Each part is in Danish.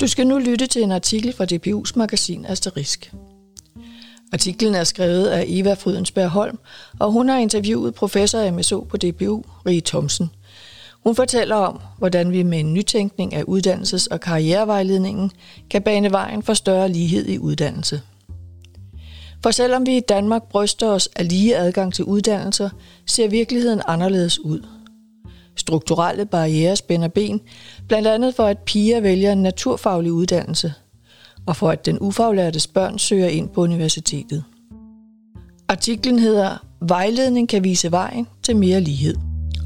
Du skal nu lytte til en artikel fra DPU's magasin Asterisk. Artiklen er skrevet af Eva Frydensberg Holm, og hun har interviewet professor MSO på DPU, Rie Thomsen. Hun fortæller om, hvordan vi med en nytænkning af uddannelses- og karrierevejledningen kan bane vejen for større lighed i uddannelse. For selvom vi i Danmark bryster os af lige adgang til uddannelser, ser virkeligheden anderledes ud – Strukturelle barriere spænder ben, blandt andet for at piger vælger en naturfaglig uddannelse, og for at den ufaglærte børn søger ind på universitetet. Artiklen hedder Vejledning kan vise vejen til mere lighed,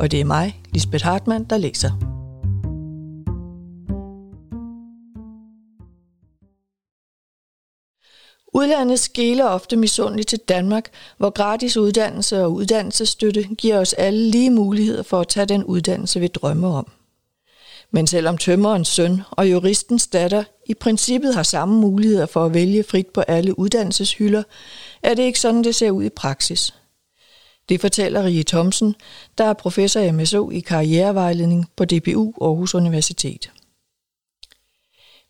og det er mig, Lisbeth Hartmann, der læser. Udlandet skæler ofte misundeligt til Danmark, hvor gratis uddannelse og uddannelsesstøtte giver os alle lige muligheder for at tage den uddannelse, vi drømmer om. Men selvom tømmerens søn og juristens datter i princippet har samme muligheder for at vælge frit på alle uddannelseshylder, er det ikke sådan, det ser ud i praksis. Det fortæller Rie Thomsen, der er professor i MSO i karrierevejledning på DBU Aarhus Universitet.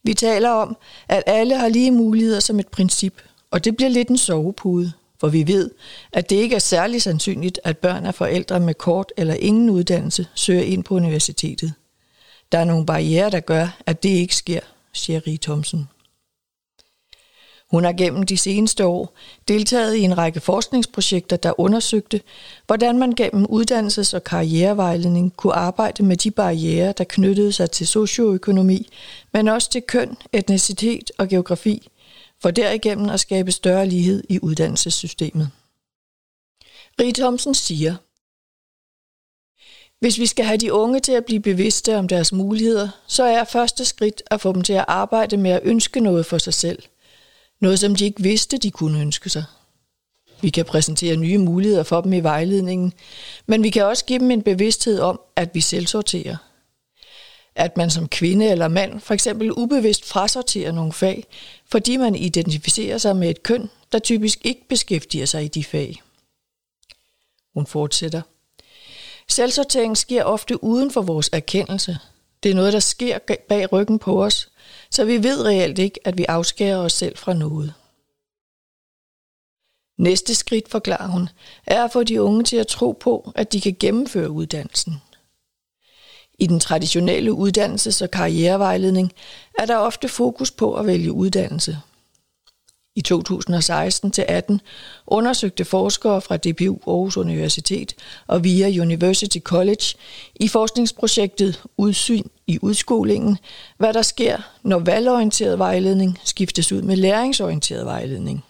Vi taler om, at alle har lige muligheder som et princip, og det bliver lidt en sovepude, for vi ved, at det ikke er særlig sandsynligt, at børn af forældre med kort eller ingen uddannelse søger ind på universitetet. Der er nogle barriere, der gør, at det ikke sker, siger Rie Thomsen. Hun har gennem de seneste år deltaget i en række forskningsprojekter, der undersøgte, hvordan man gennem uddannelses- og karrierevejledning kunne arbejde med de barriere, der knyttede sig til socioøkonomi, men også til køn, etnicitet og geografi, for derigennem at skabe større lighed i uddannelsessystemet. Rie Thomsen siger, hvis vi skal have de unge til at blive bevidste om deres muligheder, så er første skridt at få dem til at arbejde med at ønske noget for sig selv – noget, som de ikke vidste, de kunne ønske sig. Vi kan præsentere nye muligheder for dem i vejledningen, men vi kan også give dem en bevidsthed om, at vi selv sorterer. At man som kvinde eller mand for eksempel ubevidst frasorterer nogle fag, fordi man identificerer sig med et køn, der typisk ikke beskæftiger sig i de fag. Hun fortsætter. Selvsortering sker ofte uden for vores erkendelse. Det er noget, der sker bag ryggen på os, så vi ved reelt ikke, at vi afskærer os selv fra noget. Næste skridt, forklarer hun, er at få de unge til at tro på, at de kan gennemføre uddannelsen. I den traditionelle uddannelses- og karrierevejledning er der ofte fokus på at vælge uddannelse. I 2016-18 undersøgte forskere fra DPU Aarhus Universitet og via University College i forskningsprojektet Udsyn i udskolingen, hvad der sker, når valgorienteret vejledning skiftes ud med læringsorienteret vejledning.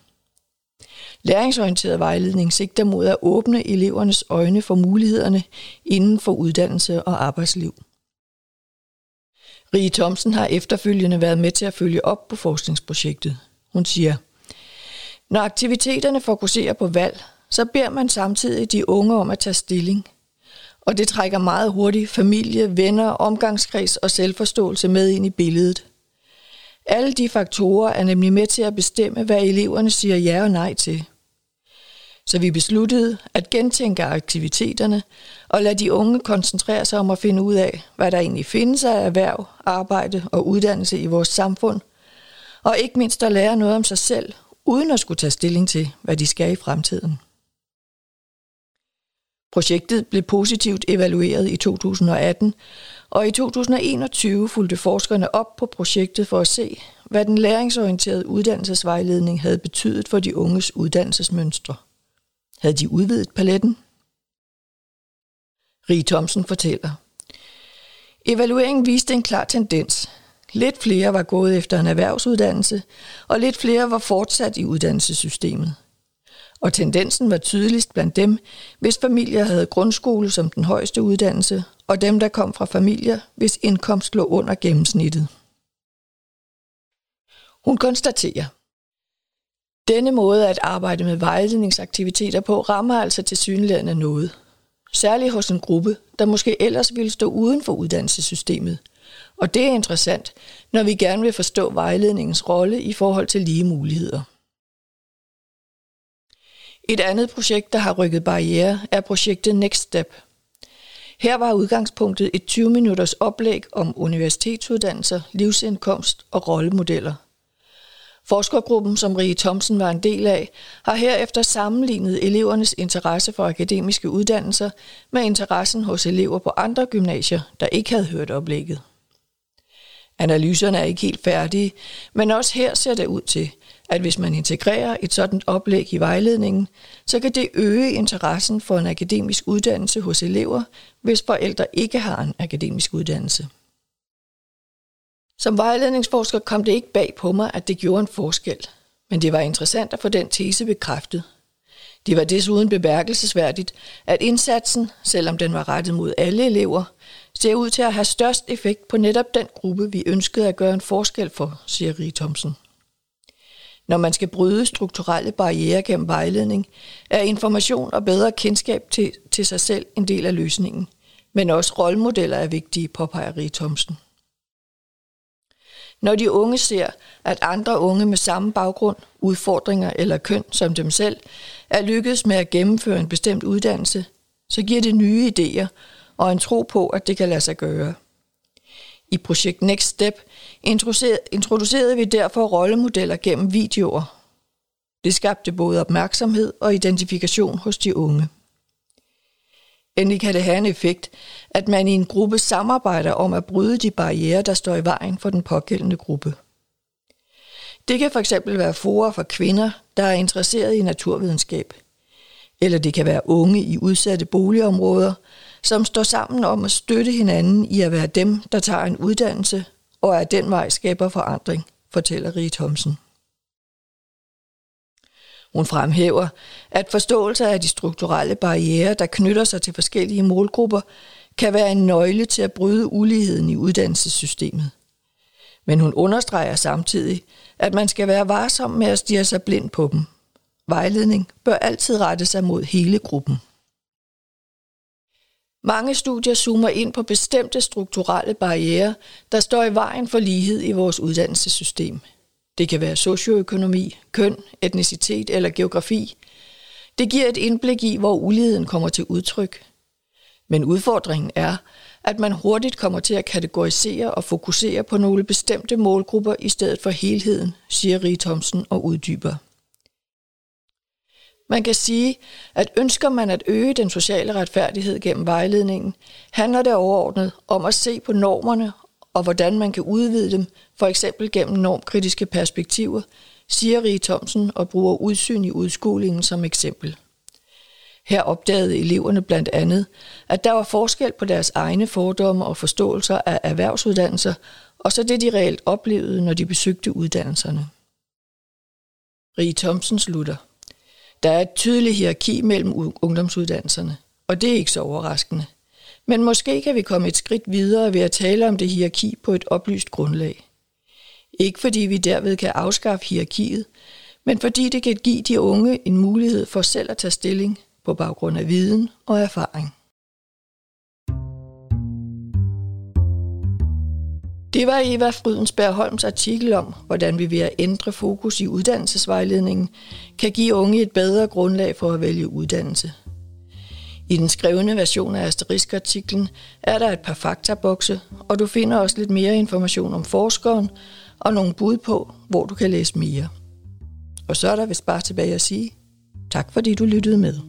Læringsorienteret vejledning sigter mod at åbne elevernes øjne for mulighederne inden for uddannelse og arbejdsliv. Rie Thomsen har efterfølgende været med til at følge op på forskningsprojektet. Hun siger, når aktiviteterne fokuserer på valg, så beder man samtidig de unge om at tage stilling. Og det trækker meget hurtigt familie, venner, omgangskreds og selvforståelse med ind i billedet. Alle de faktorer er nemlig med til at bestemme, hvad eleverne siger ja og nej til. Så vi besluttede at gentænke aktiviteterne og lade de unge koncentrere sig om at finde ud af, hvad der egentlig findes af erhverv, arbejde og uddannelse i vores samfund, og ikke mindst at lære noget om sig selv uden at skulle tage stilling til, hvad de skal i fremtiden. Projektet blev positivt evalueret i 2018, og i 2021 fulgte forskerne op på projektet for at se, hvad den læringsorienterede uddannelsesvejledning havde betydet for de unges uddannelsesmønstre. Havde de udvidet paletten? Rie Thomsen fortæller. Evalueringen viste en klar tendens, Lidt flere var gået efter en erhvervsuddannelse, og lidt flere var fortsat i uddannelsessystemet. Og tendensen var tydeligst blandt dem, hvis familier havde grundskole som den højeste uddannelse, og dem, der kom fra familier, hvis indkomst lå under gennemsnittet. Hun konstaterer, denne måde at arbejde med vejledningsaktiviteter på rammer altså til synligheden noget. Særligt hos en gruppe, der måske ellers ville stå uden for uddannelsessystemet, og det er interessant, når vi gerne vil forstå vejledningens rolle i forhold til lige muligheder. Et andet projekt, der har rykket barriere, er projektet Next Step. Her var udgangspunktet et 20 minutters oplæg om universitetsuddannelser, livsindkomst og rollemodeller. Forskergruppen, som Rie Thomsen var en del af, har herefter sammenlignet elevernes interesse for akademiske uddannelser med interessen hos elever på andre gymnasier, der ikke havde hørt oplægget. Analyserne er ikke helt færdige, men også her ser det ud til, at hvis man integrerer et sådan oplæg i vejledningen, så kan det øge interessen for en akademisk uddannelse hos elever, hvis forældre ikke har en akademisk uddannelse. Som vejledningsforsker kom det ikke bag på mig, at det gjorde en forskel, men det var interessant at få den tese bekræftet. Det var desuden bemærkelsesværdigt, at indsatsen, selvom den var rettet mod alle elever, ser ud til at have størst effekt på netop den gruppe, vi ønskede at gøre en forskel for, siger Rie Thomsen. Når man skal bryde strukturelle barriere gennem vejledning, er information og bedre kendskab til, til sig selv en del af løsningen. Men også rollemodeller er vigtige, påpeger Rie Thomsen. Når de unge ser, at andre unge med samme baggrund, udfordringer eller køn som dem selv, er lykkedes med at gennemføre en bestemt uddannelse, så giver det nye idéer og en tro på, at det kan lade sig gøre. I projekt Next Step introducerede vi derfor rollemodeller gennem videoer. Det skabte både opmærksomhed og identifikation hos de unge. Endelig kan det have en effekt, at man i en gruppe samarbejder om at bryde de barriere, der står i vejen for den pågældende gruppe. Det kan fx være forer for kvinder, der er interesseret i naturvidenskab. Eller det kan være unge i udsatte boligområder, som står sammen om at støtte hinanden i at være dem, der tager en uddannelse og af den vej skaber forandring, fortæller Rie Thomsen. Hun fremhæver, at forståelse af de strukturelle barriere, der knytter sig til forskellige målgrupper, kan være en nøgle til at bryde uligheden i uddannelsessystemet. Men hun understreger samtidig, at man skal være varsom med at stige sig blind på dem. Vejledning bør altid rette sig mod hele gruppen. Mange studier zoomer ind på bestemte strukturelle barriere, der står i vejen for lighed i vores uddannelsessystem. Det kan være socioøkonomi, køn, etnicitet eller geografi. Det giver et indblik i, hvor uligheden kommer til udtryk. Men udfordringen er, at man hurtigt kommer til at kategorisere og fokusere på nogle bestemte målgrupper i stedet for helheden, siger Rie Thomsen og uddyber. Man kan sige, at ønsker man at øge den sociale retfærdighed gennem vejledningen, handler det overordnet om at se på normerne og hvordan man kan udvide dem, for eksempel gennem normkritiske perspektiver, siger Rie Thomsen og bruger udsyn i udskolingen som eksempel. Her opdagede eleverne blandt andet, at der var forskel på deres egne fordomme og forståelser af erhvervsuddannelser, og så det de reelt oplevede, når de besøgte uddannelserne. Rie Thomsen slutter. Der er et tydeligt hierarki mellem ungdomsuddannelserne, og det er ikke så overraskende. Men måske kan vi komme et skridt videre ved at tale om det hierarki på et oplyst grundlag. Ikke fordi vi derved kan afskaffe hierarkiet, men fordi det kan give de unge en mulighed for selv at tage stilling på baggrund af viden og erfaring. Det var Eva Frydensberg Holms artikel om, hvordan vi ved at ændre fokus i uddannelsesvejledningen kan give unge et bedre grundlag for at vælge uddannelse. I den skrevne version af Asterisk-artiklen er der et par faktabokse, og du finder også lidt mere information om forskeren og nogle bud på, hvor du kan læse mere. Og så er der vist bare tilbage at sige, tak fordi du lyttede med.